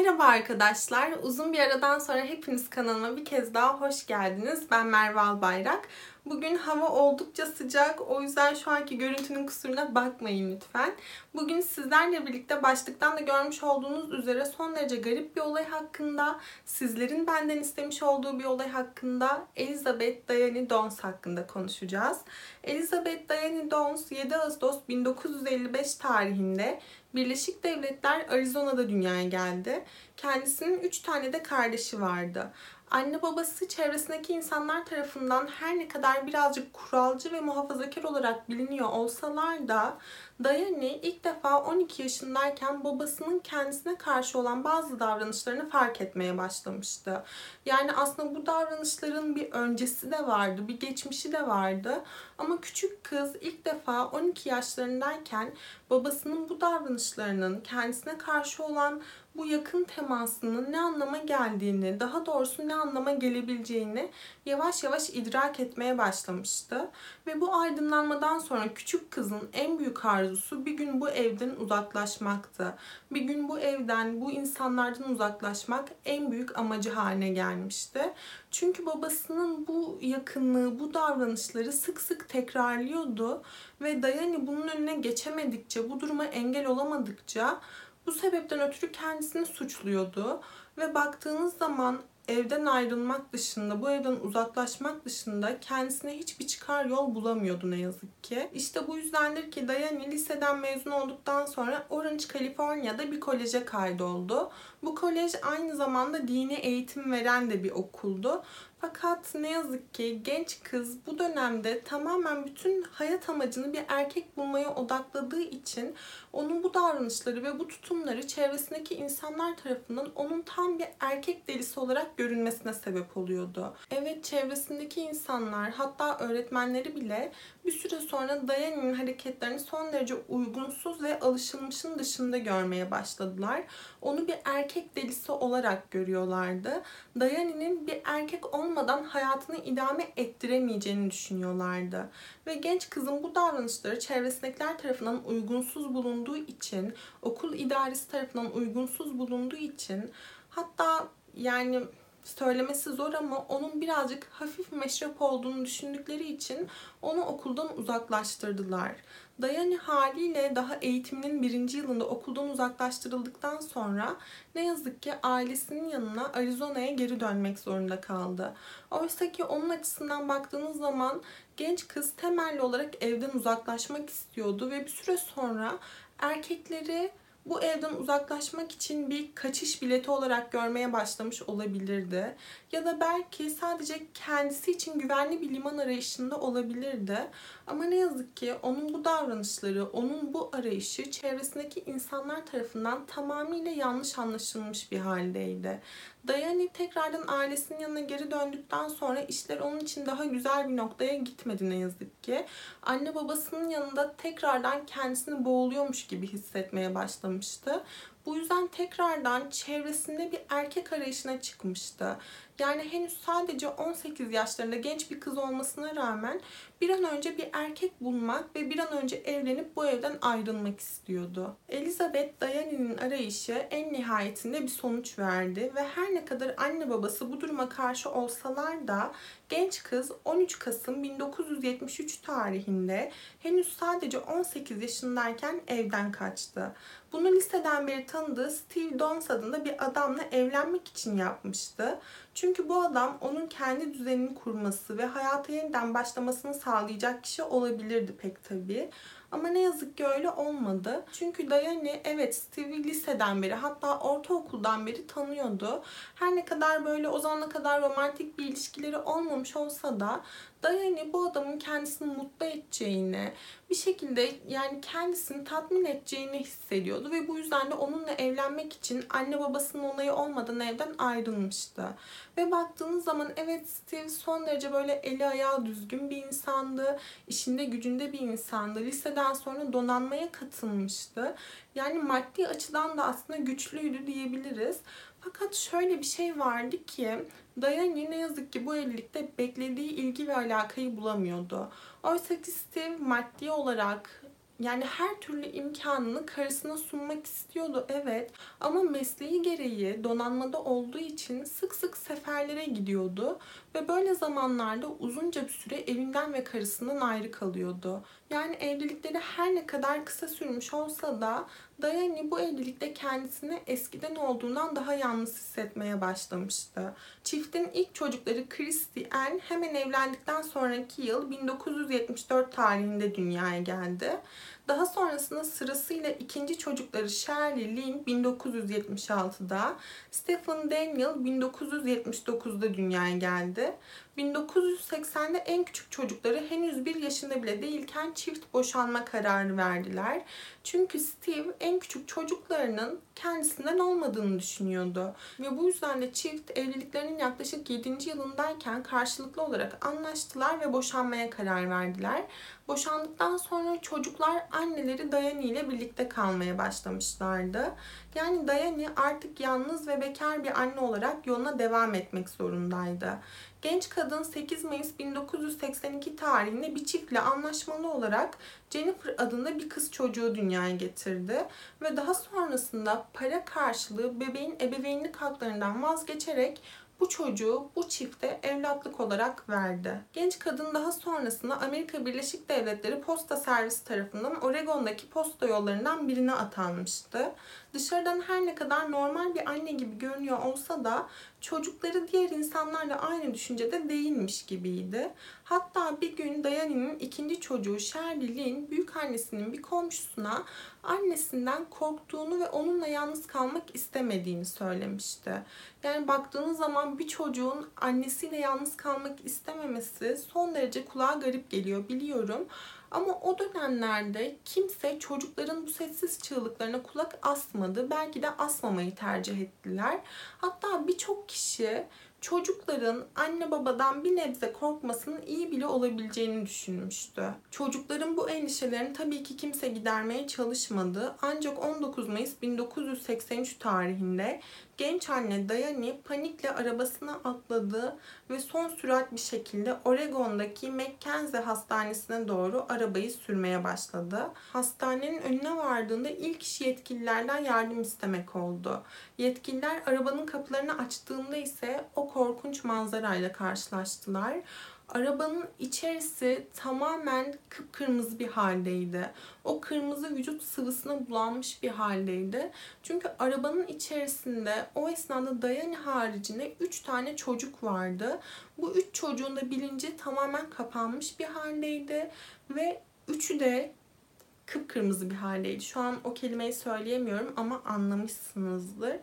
Merhaba arkadaşlar. Uzun bir aradan sonra hepiniz kanalıma bir kez daha hoş geldiniz. Ben Merve Albayrak. Bugün hava oldukça sıcak. O yüzden şu anki görüntünün kusuruna bakmayın lütfen. Bugün sizlerle birlikte başlıktan da görmüş olduğunuz üzere son derece garip bir olay hakkında, sizlerin benden istemiş olduğu bir olay hakkında Elizabeth Diane Dons hakkında konuşacağız. Elizabeth Diane Dons 7 Ağustos 1955 tarihinde Birleşik Devletler Arizona'da dünyaya geldi. Kendisinin 3 tane de kardeşi vardı. Anne babası çevresindeki insanlar tarafından her ne kadar birazcık kuralcı ve muhafazakar olarak biliniyor olsalar da Diane ilk defa 12 yaşındayken babasının kendisine karşı olan bazı davranışlarını fark etmeye başlamıştı. Yani aslında bu davranışların bir öncesi de vardı, bir geçmişi de vardı. Ama küçük kız ilk defa 12 yaşlarındayken babasının bu davranışlarının kendisine karşı olan bu yakın temasının ne anlama geldiğini, daha doğrusu ne anlama gelebileceğini yavaş yavaş idrak etmeye başlamıştı. Ve bu aydınlanmadan sonra küçük kızın en büyük arzusu bir gün bu evden uzaklaşmaktı. Bir gün bu evden, bu insanlardan uzaklaşmak en büyük amacı haline gelmişti. Çünkü babasının bu yakınlığı, bu davranışları sık sık tekrarlıyordu ve Dayani bunun önüne geçemedikçe, bu duruma engel olamadıkça bu sebepten ötürü kendisini suçluyordu ve baktığınız zaman evden ayrılmak dışında, bu evden uzaklaşmak dışında kendisine hiçbir çıkar yol bulamıyordu ne yazık ki. İşte bu yüzdendir ki Diane liseden mezun olduktan sonra Orange, California'da bir koleje kaydoldu. Bu kolej aynı zamanda dini eğitim veren de bir okuldu. Fakat ne yazık ki genç kız bu dönemde tamamen bütün hayat amacını bir erkek bulmaya odakladığı için onun bu davranışları ve bu tutumları çevresindeki insanlar tarafından onun tam bir erkek delisi olarak görünmesine sebep oluyordu. Evet çevresindeki insanlar hatta öğretmenleri bile bir süre sonra Diane'in hareketlerini son derece uygunsuz ve alışılmışın dışında görmeye başladılar. Onu bir erkek delisi olarak görüyorlardı. Diane'in bir erkek olmadan hayatını idame ettiremeyeceğini düşünüyorlardı. Ve genç kızın bu davranışları çevresindekiler tarafından uygunsuz bulunduğu için, okul idaresi tarafından uygunsuz bulunduğu için hatta yani söylemesi zor ama onun birazcık hafif meşrep olduğunu düşündükleri için onu okuldan uzaklaştırdılar. Dayani haliyle daha eğitiminin birinci yılında okuldan uzaklaştırıldıktan sonra ne yazık ki ailesinin yanına Arizona'ya geri dönmek zorunda kaldı. Oysa ki onun açısından baktığınız zaman genç kız temelli olarak evden uzaklaşmak istiyordu ve bir süre sonra erkekleri bu evden uzaklaşmak için bir kaçış bileti olarak görmeye başlamış olabilirdi. Ya da belki sadece kendisi için güvenli bir liman arayışında olabilirdi. Ama ne yazık ki onun bu davranışları, onun bu arayışı çevresindeki insanlar tarafından tamamıyla yanlış anlaşılmış bir haldeydi. Dayani tekrardan ailesinin yanına geri döndükten sonra işler onun için daha güzel bir noktaya gitmedi ne yazık ki. Anne babasının yanında tekrardan kendisini boğuluyormuş gibi hissetmeye başlamıştı. Bu yüzden tekrardan çevresinde bir erkek arayışına çıkmıştı. Yani henüz sadece 18 yaşlarında genç bir kız olmasına rağmen bir an önce bir erkek bulmak ve bir an önce evlenip bu evden ayrılmak istiyordu. Elizabeth Diane'nin arayışı en nihayetinde bir sonuç verdi ve her ne kadar anne babası bu duruma karşı olsalar da genç kız 13 Kasım 1973 tarihinde henüz sadece 18 yaşındayken evden kaçtı. Bunu liseden beri tanıdığı Steve Dons adında bir adamla evlenmek için yapmıştı. Çünkü bu adam onun kendi düzenini kurması ve hayata yeniden başlamasını sağlayacak kişi olabilirdi pek tabii. Ama ne yazık ki öyle olmadı. Çünkü Diane evet Steve'i liseden beri hatta ortaokuldan beri tanıyordu. Her ne kadar böyle o zamana kadar romantik bir ilişkileri olmamış olsa da Diane bu adamın kendisini mutlu edeceğini, bir şekilde yani kendisini tatmin edeceğini hissediyordu ve bu yüzden de onunla evlenmek için anne babasının onayı olmadan evden ayrılmıştı. Ve baktığınız zaman evet Steve son derece böyle eli ayağı düzgün bir insandı, işinde gücünde bir insandı. Liseden sonra donanmaya katılmıştı. Yani maddi açıdan da aslında güçlüydü diyebiliriz. Fakat şöyle bir şey vardı ki Diane ne yazık ki bu evlilikte beklediği ilgi ve alakayı bulamıyordu. Oysa ki Steve maddi olarak Yani her türlü imkanını karısına sunmak istiyordu evet ama mesleği gereği donanmada olduğu için sık sık seferlere gidiyordu ve böyle zamanlarda uzunca bir süre evinden ve karısından ayrı kalıyordu. Yani evlilikleri her ne kadar kısa sürmüş olsa da Dayani bu evlilikte kendisini eskiden olduğundan daha yalnız hissetmeye başlamıştı. Çiftin ilk çocukları Christy Ann hemen evlendikten sonraki yıl 1974 tarihinde dünyaya geldi. Daha sonrasında sırasıyla ikinci çocukları Shirley Lynn 1976'da, Stephen Daniel 1979'da dünyaya geldi. 1980'de en küçük çocukları henüz bir yaşında bile değilken çift boşanma kararı verdiler. Çünkü Steve en küçük çocuklarının kendisinden olmadığını düşünüyordu. Ve bu yüzden de çift evliliklerinin yaklaşık 7. yılındayken karşılıklı olarak anlaştılar ve boşanmaya karar verdiler. Boşandıktan sonra çocuklar anneleri Dayani ile birlikte kalmaya başlamışlardı. Yani Dayani artık yalnız ve bekar bir anne olarak yoluna devam etmek zorundaydı. Genç kadın 8 Mayıs 1982 tarihinde bir çiftle anlaşmalı olarak Jennifer adında bir kız çocuğu dünyaya getirdi ve daha sonrasında para karşılığı bebeğin ebeveynlik haklarından vazgeçerek bu çocuğu bu çifte evlatlık olarak verdi. Genç kadın daha sonrasında Amerika Birleşik Devletleri Posta Servisi tarafından Oregon'daki posta yollarından birine atanmıştı. Dışarıdan her ne kadar normal bir anne gibi görünüyor olsa da çocukları diğer insanlarla aynı düşüncede değilmiş gibiydi. Hatta bir gün Dayani'nin ikinci çocuğu Shirley büyük annesinin bir komşusuna annesinden korktuğunu ve onunla yalnız kalmak istemediğini söylemişti. Yani baktığınız zaman bir çocuğun annesiyle yalnız kalmak istememesi son derece kulağa garip geliyor biliyorum. Ama o dönemlerde kimse çocukların bu sessiz çığlıklarına kulak asmadı. Belki de asmamayı tercih ettiler. Hatta birçok kişi çocukların anne babadan bir nebze korkmasının iyi bile olabileceğini düşünmüştü. Çocukların bu endişelerini tabii ki kimse gidermeye çalışmadı. Ancak 19 Mayıs 1983 tarihinde genç anne Dayani panikle arabasına atladı ve son sürat bir şekilde Oregon'daki McKenzie Hastanesi'ne doğru arabayı sürmeye başladı. Hastanenin önüne vardığında ilk iş yetkililerden yardım istemek oldu. Yetkililer arabanın kapılarını açtığında ise o korkunç manzarayla karşılaştılar. Arabanın içerisi tamamen kıpkırmızı bir haldeydi. O kırmızı vücut sıvısına bulanmış bir haldeydi. Çünkü arabanın içerisinde o esnada Dayani haricinde 3 tane çocuk vardı. Bu 3 çocuğun da bilinci tamamen kapanmış bir haldeydi ve üçü de kıpkırmızı bir haldeydi. Şu an o kelimeyi söyleyemiyorum ama anlamışsınızdır.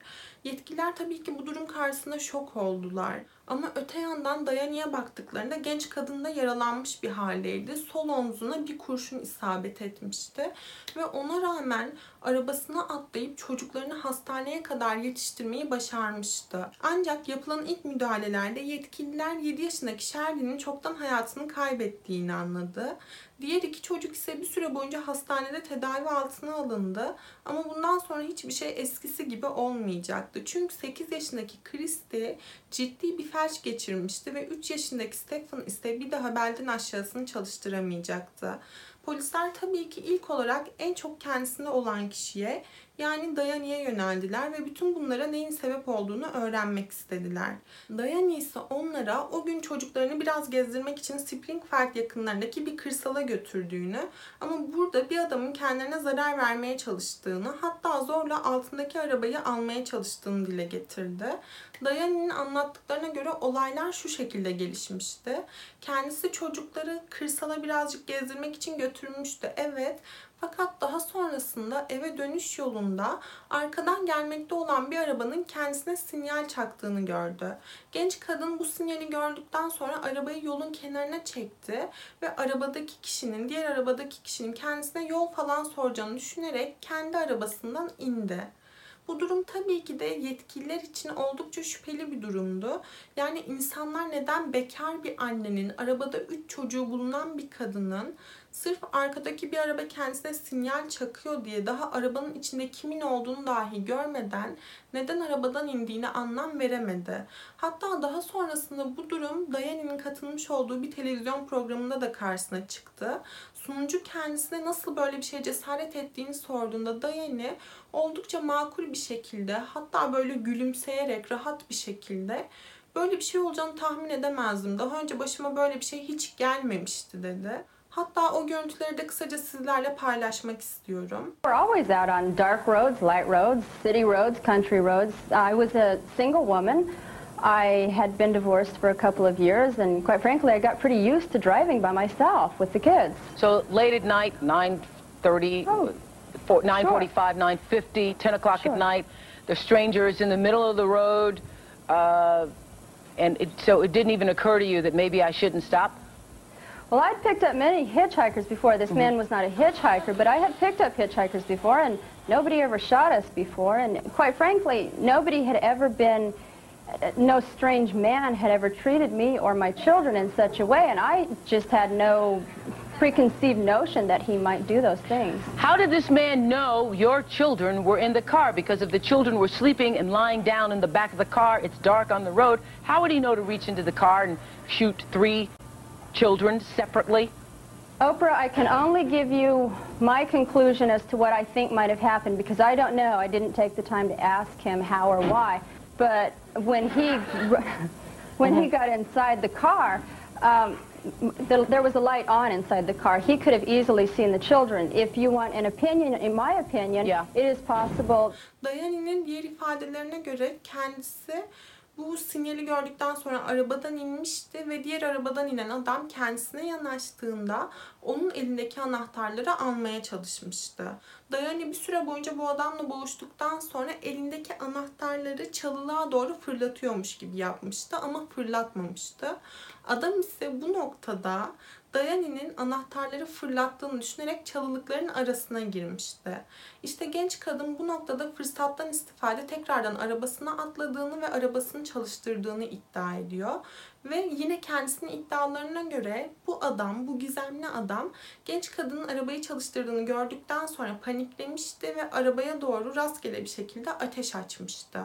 Yetkililer tabii ki bu durum karşısında şok oldular. Ama öte yandan Dayani'ye baktıklarında genç kadın da yaralanmış bir haldeydi. Sol omzuna bir kurşun isabet etmişti. Ve ona rağmen arabasına atlayıp çocuklarını hastaneye kadar yetiştirmeyi başarmıştı. Ancak yapılan ilk müdahalelerde yetkililer 7 yaşındaki Sherlin'in çoktan hayatını kaybettiğini anladı. Diğer iki çocuk ise bir süre boyunca hastanede tedavi altına alındı. Ama bundan sonra hiçbir şey eskisi gibi olmayacaktı. Çünkü 8 yaşındaki Christy ciddi bir felç geçirmişti ve 3 yaşındaki Stephen ise bir daha belden aşağısını çalıştıramayacaktı. Polisler tabii ki ilk olarak en çok kendisinde olan kişiye yani Dayani'ye yöneldiler ve bütün bunlara neyin sebep olduğunu öğrenmek istediler. Dayani ise onlara o gün çocuklarını biraz gezdirmek için Springfield yakınlarındaki bir kırsala götürdüğünü ama burada bir adamın kendilerine zarar vermeye çalıştığını hatta zorla altındaki arabayı almaya çalıştığını dile getirdi. Dayani'nin anlattıklarına göre olaylar şu şekilde gelişmişti. Kendisi çocukları kırsala birazcık gezdirmek için götürmüştü. Evet fakat daha sonrasında eve dönüş yolunda arkadan gelmekte olan bir arabanın kendisine sinyal çaktığını gördü. Genç kadın bu sinyali gördükten sonra arabayı yolun kenarına çekti ve arabadaki kişinin, diğer arabadaki kişinin kendisine yol falan soracağını düşünerek kendi arabasından indi. Bu durum tabii ki de yetkililer için oldukça şüpheli bir durumdu. Yani insanlar neden bekar bir annenin, arabada 3 çocuğu bulunan bir kadının Sırf arkadaki bir araba kendisine sinyal çakıyor diye daha arabanın içinde kimin olduğunu dahi görmeden neden arabadan indiğine anlam veremedi. Hatta daha sonrasında bu durum Diane'in katılmış olduğu bir televizyon programında da karşısına çıktı. Sunucu kendisine nasıl böyle bir şeye cesaret ettiğini sorduğunda Diane oldukça makul bir şekilde hatta böyle gülümseyerek rahat bir şekilde böyle bir şey olacağını tahmin edemezdim. Daha önce başıma böyle bir şey hiç gelmemişti dedi. Hatta o görüntüleri de kısaca sizlerle paylaşmak istiyorum. We're always out on dark roads, light roads, city roads, country roads. I was a single woman. I had been divorced for a couple of years, and quite frankly, I got pretty used to driving by myself with the kids. So late at night, 9.30, Oh, four- 9.45, 9.50, 10 o'clock Sure. at night, the stranger is in the middle of the road, uh, and it, so it didn't even occur to you that maybe I shouldn't stop? Well, I'd picked up many hitchhikers before. This man was not a hitchhiker, but I had picked up hitchhikers before, and nobody ever shot us before. And quite frankly, nobody had ever been, uh, no strange man had ever treated me or my children in such a way, and I just had no preconceived notion that he might do those things. How did this man know your children were in the car? Because if the children were sleeping and lying down in the back of the car, it's dark on the road, how would he know to reach into the car and shoot three children separately? Oprah, I can only give you my conclusion as to what I think might have happened because I don't know. I didn't take the time to ask him how or why. But when he when he got inside the car, um, the, there was a light on inside the car. He could have easily seen the children. If you want an opinion, in my opinion, Yeah. it is possible Diane'nin diğer ifadelerine göre kendisi bu sinyali gördükten sonra arabadan inmişti ve diğer arabadan inen adam kendisine yanaştığında onun elindeki anahtarları almaya çalışmıştı. Diane bir süre boyunca bu adamla boğuştuktan sonra elindeki anahtarları çalılığa doğru fırlatıyormuş gibi yapmıştı ama fırlatmamıştı. Adam ise bu noktada Diane'nin anahtarları fırlattığını düşünerek çalılıkların arasına girmişti. İşte genç kadın bu noktada fırsattan istifade tekrardan arabasına atladığını ve arabasını çalıştırdığını iddia ediyor. Ve yine kendisinin iddialarına göre bu adam, bu gizemli adam genç kadının arabayı çalıştırdığını gördükten sonra paniklemişti ve arabaya doğru rastgele bir şekilde ateş açmıştı.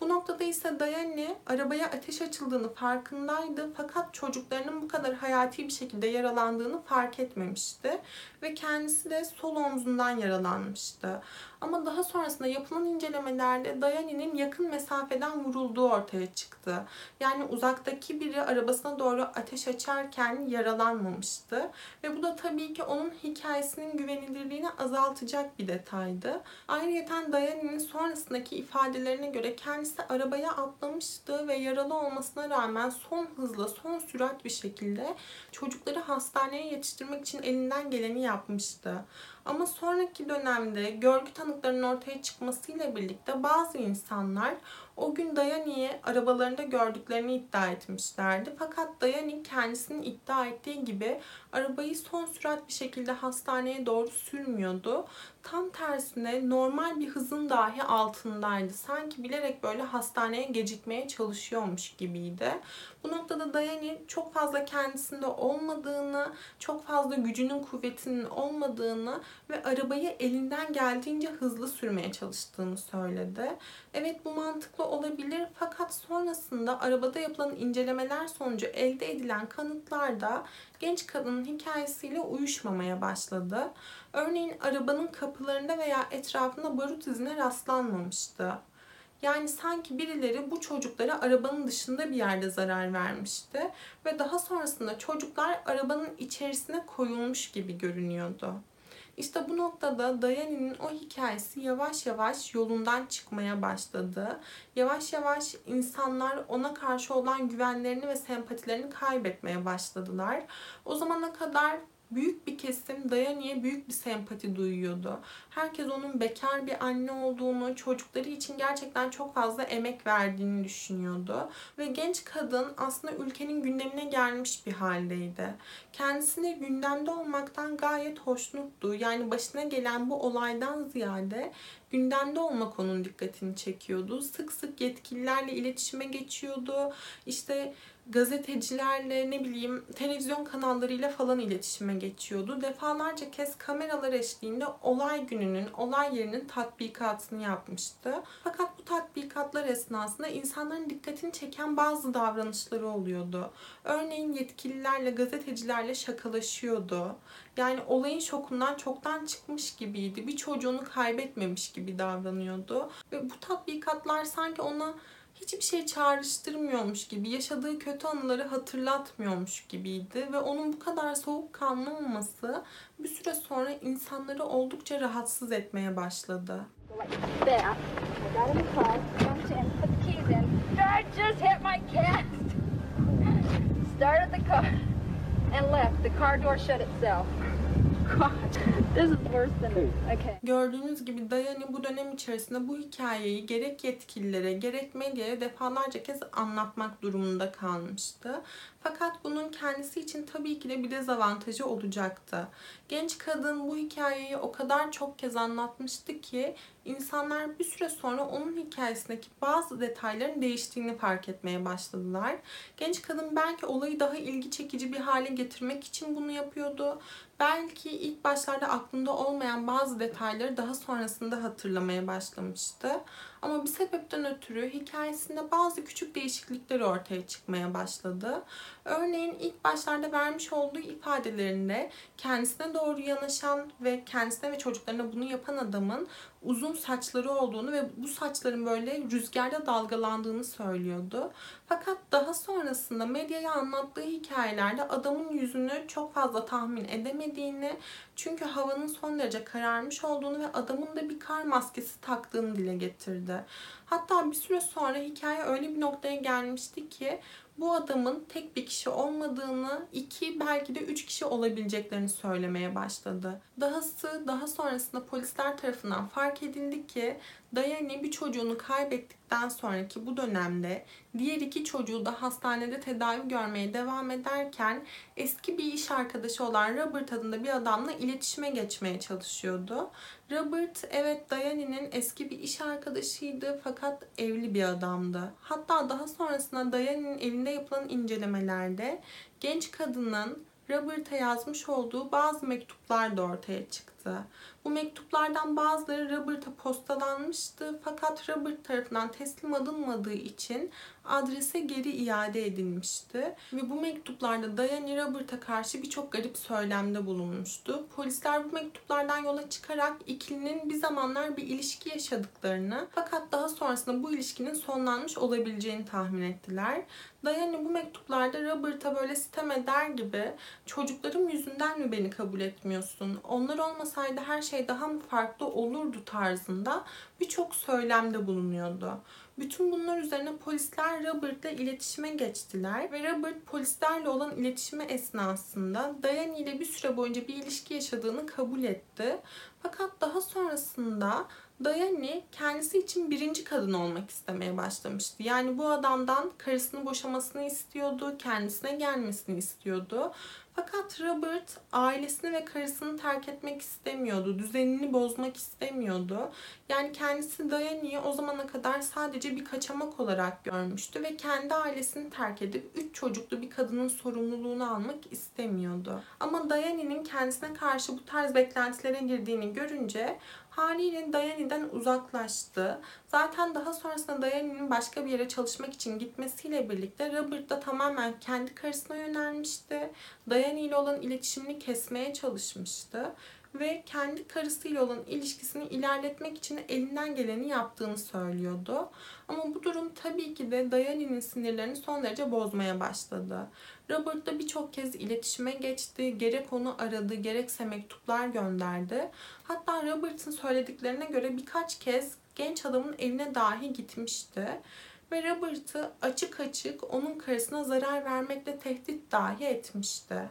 Bu noktada ise Diane arabaya ateş açıldığını farkındaydı fakat çocuklarının bu kadar hayati bir şekilde yaralandığını fark etmemişti ve kendisi de sol omzundan yaralanmıştı. Ama daha sonrasında yapılan incelemelerde Diane'nin yakın mesafeden vurulduğu ortaya çıktı. Yani uzaktaki biri arabasına doğru ateş açarken yaralanmamıştı. Ve bu da tabii ki onun hikayesinin güvenilirliğini azaltacak bir detaydı. Ayrıca Diane'nin sonrasındaki ifadelerine göre kendisi arabaya atlamıştı ve yaralı olmasına rağmen son hızla, son sürat bir şekilde çocukları hastaneye yetiştirmek için elinden geleni yapmıştı. Ama sonraki dönemde görgü tanıklarının ortaya çıkmasıyla birlikte bazı insanlar o gün Diane'yi arabalarında gördüklerini iddia etmişlerdi. Fakat Diane kendisinin iddia ettiği gibi arabayı son sürat bir şekilde hastaneye doğru sürmüyordu. Tam tersine normal bir hızın dahi altındaydı. Sanki bilerek böyle hastaneye gecikmeye çalışıyormuş gibiydi. Bu noktada Diane çok fazla kendisinde olmadığını, çok fazla gücünün kuvvetinin olmadığını ve arabayı elinden geldiğince hızlı sürmeye çalıştığını söyledi. Evet bu mantıklı olabilir fakat sonrasında arabada yapılan incelemeler sonucu elde edilen kanıtlarda genç kadının hikayesiyle uyuşmamaya başladı. Örneğin arabanın kapılarında veya etrafında barut izine rastlanmamıştı. Yani sanki birileri bu çocuklara arabanın dışında bir yerde zarar vermişti ve daha sonrasında çocuklar arabanın içerisine koyulmuş gibi görünüyordu. İşte bu noktada Diane'nin o hikayesi yavaş yavaş yolundan çıkmaya başladı. Yavaş yavaş insanlar ona karşı olan güvenlerini ve sempatilerini kaybetmeye başladılar. O zamana kadar büyük bir kesim Diane'ye büyük bir sempati duyuyordu. Herkes onun bekar bir anne olduğunu, çocukları için gerçekten çok fazla emek verdiğini düşünüyordu. Ve genç kadın aslında ülkenin gündemine gelmiş bir haldeydi. Kendisine gündemde olmaktan gayet hoşnuttu. Yani başına gelen bu olaydan ziyade gündemde olmak onun dikkatini çekiyordu. Sık sık yetkililerle iletişime geçiyordu. İşte gazetecilerle ne bileyim televizyon kanallarıyla falan iletişime geçiyordu. Defalarca kez kameralar eşliğinde olay gününün, olay yerinin tatbikatını yapmıştı. Fakat bu tatbikatlar esnasında insanların dikkatini çeken bazı davranışları oluyordu. Örneğin yetkililerle, gazetecilerle şakalaşıyordu. Yani olayın şokundan çoktan çıkmış gibiydi. Bir çocuğunu kaybetmemiş gibi davranıyordu. Ve bu tatbikatlar sanki ona hiçbir şey çağrıştırmıyormuş gibi, yaşadığı kötü anıları hatırlatmıyormuş gibiydi ve onun bu kadar soğukkanlı olması bir süre sonra insanları oldukça rahatsız etmeye başladı. Started the car and left. The car door shut itself. God, this is worse than okay. Gördüğünüz gibi Dayani bu dönem içerisinde bu hikayeyi gerek yetkililere gerek medyaya defalarca kez anlatmak durumunda kalmıştı. Fakat bunun kendisi için tabii ki de bir dezavantajı olacaktı. Genç kadın bu hikayeyi o kadar çok kez anlatmıştı ki insanlar bir süre sonra onun hikayesindeki bazı detayların değiştiğini fark etmeye başladılar. Genç kadın belki olayı daha ilgi çekici bir hale getirmek için bunu yapıyordu. Belki ilk başlarda aklında olmayan bazı detayları daha sonrasında hatırlamaya başlamıştı. Ama bir sebepten ötürü hikayesinde bazı küçük değişiklikler ortaya çıkmaya başladı. Örneğin ilk başlarda vermiş olduğu ifadelerinde kendisine doğru yanaşan ve kendisine ve çocuklarına bunu yapan adamın uzun saçları olduğunu ve bu saçların böyle rüzgarda dalgalandığını söylüyordu. Fakat daha sonrasında medyaya anlattığı hikayelerde adamın yüzünü çok fazla tahmin edemediğini, çünkü havanın son derece kararmış olduğunu ve adamın da bir kar maskesi taktığını dile getirdi. Hatta bir süre sonra hikaye öyle bir noktaya gelmişti ki bu adamın tek bir kişi olmadığını, iki belki de üç kişi olabileceklerini söylemeye başladı. Dahası daha sonrasında polisler tarafından fark edildi ki Dayani bir çocuğunu kaybettikten sonraki bu dönemde diğer iki çocuğu da hastanede tedavi görmeye devam ederken eski bir iş arkadaşı olan Robert adında bir adamla iletişime geçmeye çalışıyordu. Robert evet Dayani'nin eski bir iş arkadaşıydı fakat evli bir adamdı. Hatta daha sonrasında Dayani'nin evinde yapılan incelemelerde genç kadının Robert'a yazmış olduğu bazı mektuplar da ortaya çıktı. Bu mektuplardan bazıları Robert'a postalanmıştı fakat Robert tarafından teslim alınmadığı için adrese geri iade edilmişti. Ve bu mektuplarda Diane Robert'a karşı birçok garip söylemde bulunmuştu. Polisler bu mektuplardan yola çıkarak ikilinin bir zamanlar bir ilişki yaşadıklarını fakat daha sonrasında bu ilişkinin sonlanmış olabileceğini tahmin ettiler. Diane bu mektuplarda Robert'a böyle sitem eder gibi çocuklarım yüzünden mi beni kabul etmiyorsun? Onlar olmasaydı her şey daha mı farklı olurdu tarzında birçok söylemde bulunuyordu. Bütün bunlar üzerine polisler Robert'la iletişime geçtiler ve Robert polislerle olan iletişimi esnasında Diane ile bir süre boyunca bir ilişki yaşadığını kabul etti. Fakat daha sonrasında Diane kendisi için birinci kadın olmak istemeye başlamıştı. Yani bu adamdan karısını boşamasını istiyordu, kendisine gelmesini istiyordu. Fakat Robert ailesini ve karısını terk etmek istemiyordu. Düzenini bozmak istemiyordu. Yani kendisi Diane'yi o zamana kadar sadece bir kaçamak olarak görmüştü ve kendi ailesini terk edip üç çocuklu bir kadının sorumluluğunu almak istemiyordu. Ama Diane'nin kendisine karşı bu tarz beklentilere girdiğini görünce haliyle Diane'den uzaklaştı. Zaten daha sonrasında Diane'nin başka bir yere çalışmak için gitmesiyle birlikte Robert da tamamen kendi karısına yönelmişti. Diane ile olan iletişimini kesmeye çalışmıştı ve kendi karısıyla olan ilişkisini ilerletmek için elinden geleni yaptığını söylüyordu. Ama bu durum tabii ki de Diane'nin sinirlerini son derece bozmaya başladı. Robert da birçok kez iletişime geçti. Gerek onu aradı, gerekse mektuplar gönderdi. Hatta Robert'ın söylediklerine göre birkaç kez genç adamın evine dahi gitmişti. Ve Robert'ı açık açık onun karısına zarar vermekle tehdit dahi etmişti.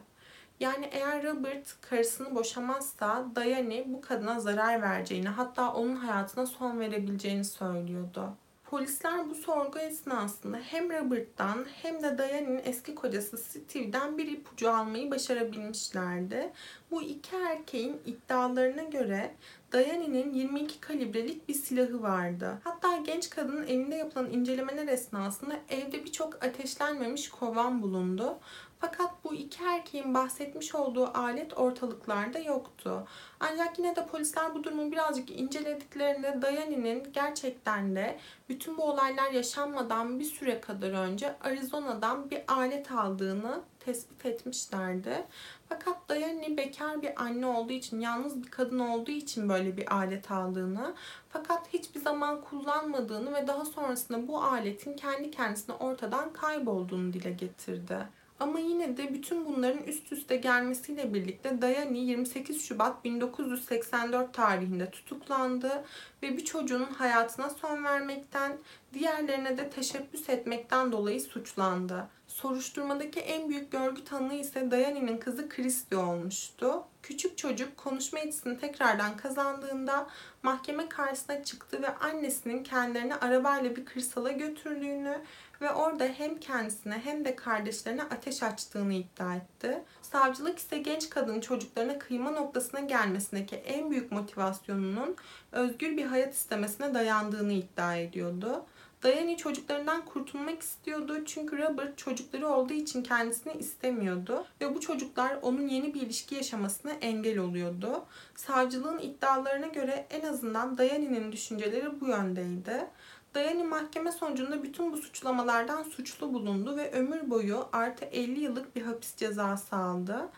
Yani eğer Robert karısını boşamazsa Diane bu kadına zarar vereceğini hatta onun hayatına son verebileceğini söylüyordu. Polisler bu sorgu esnasında hem Robert'tan hem de Diane'in eski kocası Steve'den bir ipucu almayı başarabilmişlerdi. Bu iki erkeğin iddialarına göre Diane'nin 22 kalibrelik bir silahı vardı. Hatta genç kadının evinde yapılan incelemeler esnasında evde birçok ateşlenmemiş kovan bulundu. Fakat bu iki erkeğin bahsetmiş olduğu alet ortalıklarda yoktu. Ancak yine de polisler bu durumu birazcık incelediklerinde Dayani'nin gerçekten de bütün bu olaylar yaşanmadan bir süre kadar önce Arizona'dan bir alet aldığını tespit etmişlerdi. Fakat Dayani bekar bir anne olduğu için, yalnız bir kadın olduğu için böyle bir alet aldığını, fakat hiçbir zaman kullanmadığını ve daha sonrasında bu aletin kendi kendisine ortadan kaybolduğunu dile getirdi. Ama yine de bütün bunların üst üste gelmesiyle birlikte Dayani 28 Şubat 1984 tarihinde tutuklandı ve bir çocuğun hayatına son vermekten, diğerlerine de teşebbüs etmekten dolayı suçlandı. Soruşturmadaki en büyük görgü tanığı ise Dayani'nin kızı Christy olmuştu. Küçük çocuk konuşma yetisini tekrardan kazandığında mahkeme karşısına çıktı ve annesinin kendilerini arabayla bir kırsala götürdüğünü ve orada hem kendisine hem de kardeşlerine ateş açtığını iddia etti. Savcılık ise genç kadın çocuklarına kıyma noktasına gelmesindeki en büyük motivasyonunun özgür bir hayat istemesine dayandığını iddia ediyordu. Dayani çocuklarından kurtulmak istiyordu çünkü Robert çocukları olduğu için kendisini istemiyordu ve bu çocuklar onun yeni bir ilişki yaşamasına engel oluyordu. Savcılığın iddialarına göre en azından Dayani'nin düşünceleri bu yöndeydi. Dayani mahkeme sonucunda bütün bu suçlamalardan suçlu bulundu ve ömür boyu artı 50 yıllık bir hapis cezası aldı.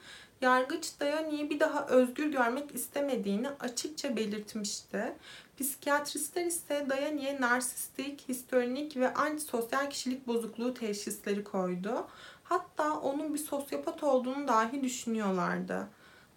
Yargıç Dayani'yi bir daha özgür görmek istemediğini açıkça belirtmişti. Psikiyatristler ise Dayani'ye narsistik, historik ve antisosyal kişilik bozukluğu teşhisleri koydu. Hatta onun bir sosyopat olduğunu dahi düşünüyorlardı.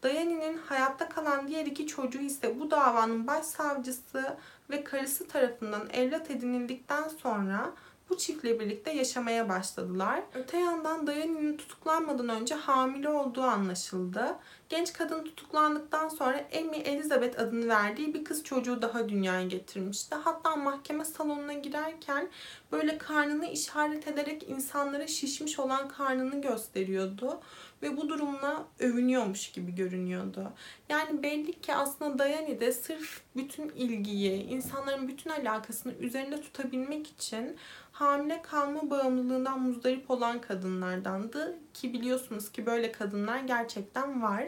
Dayani'nin hayatta kalan diğer iki çocuğu ise bu davanın başsavcısı ve karısı tarafından evlat edinildikten sonra bu çiftle birlikte yaşamaya başladılar. Öte yandan Dayani'nin tutuklanmadan önce hamile olduğu anlaşıldı. Genç kadın tutuklandıktan sonra Amy Elizabeth adını verdiği bir kız çocuğu daha dünyaya getirmişti. Hatta mahkeme salonuna girerken böyle karnını işaret ederek insanlara şişmiş olan karnını gösteriyordu ve bu durumla övünüyormuş gibi görünüyordu. Yani belli ki aslında Dayani de sırf bütün ilgiyi, insanların bütün alakasını üzerinde tutabilmek için hamile kalma bağımlılığından muzdarip olan kadınlardandı ki biliyorsunuz ki böyle kadınlar gerçekten var.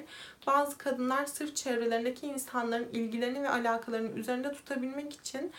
Bazı kadınlar sırf çevrelerindeki insanların ilgilerini ve alakalarını üzerinde tutabilmek için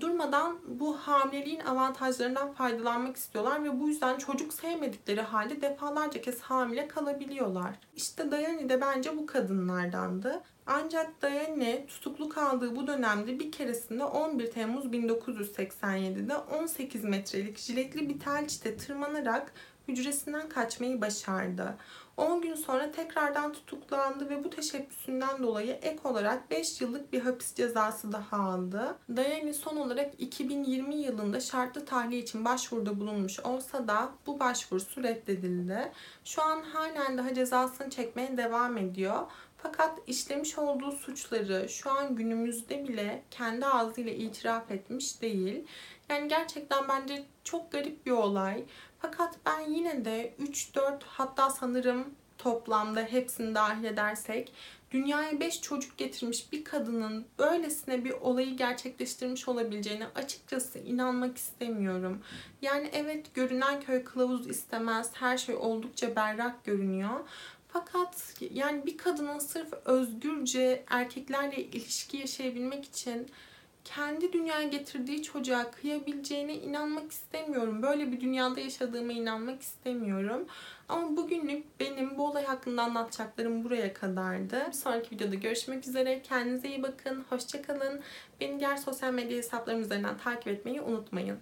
durmadan bu hamileliğin avantajlarından faydalanmak istiyorlar ve bu yüzden çocuk sevmedikleri halde defalarca kez hamile kalabiliyorlar. İşte Dayani de bence bu kadınlardandı. Ancak Dayani tutuklu kaldığı bu dönemde bir keresinde 11 Temmuz 1987'de 18 metrelik jiletli bir tel çite tırmanarak hücresinden kaçmayı başardı. 10 gün sonra tekrardan tutuklandı ve bu teşebbüsünden dolayı ek olarak 5 yıllık bir hapis cezası daha aldı. Dayani son olarak 2020 yılında şartlı tahliye için başvuruda bulunmuş olsa da bu başvurusu reddedildi. Şu an halen daha cezasını çekmeye devam ediyor. Fakat işlemiş olduğu suçları şu an günümüzde bile kendi ağzıyla itiraf etmiş değil. Yani gerçekten bence çok garip bir olay. Fakat ben yine de 3-4 hatta sanırım toplamda hepsini dahil edersek dünyaya 5 çocuk getirmiş bir kadının böylesine bir olayı gerçekleştirmiş olabileceğine açıkçası inanmak istemiyorum. Yani evet görünen köy kılavuz istemez. Her şey oldukça berrak görünüyor. Fakat yani bir kadının sırf özgürce erkeklerle ilişki yaşayabilmek için kendi dünyaya getirdiği çocuğa kıyabileceğine inanmak istemiyorum. Böyle bir dünyada yaşadığıma inanmak istemiyorum. Ama bugünlük benim bu olay hakkında anlatacaklarım buraya kadardı. Bir sonraki videoda görüşmek üzere. Kendinize iyi bakın. Hoşçakalın. Beni diğer sosyal medya hesaplarım üzerinden takip etmeyi unutmayın.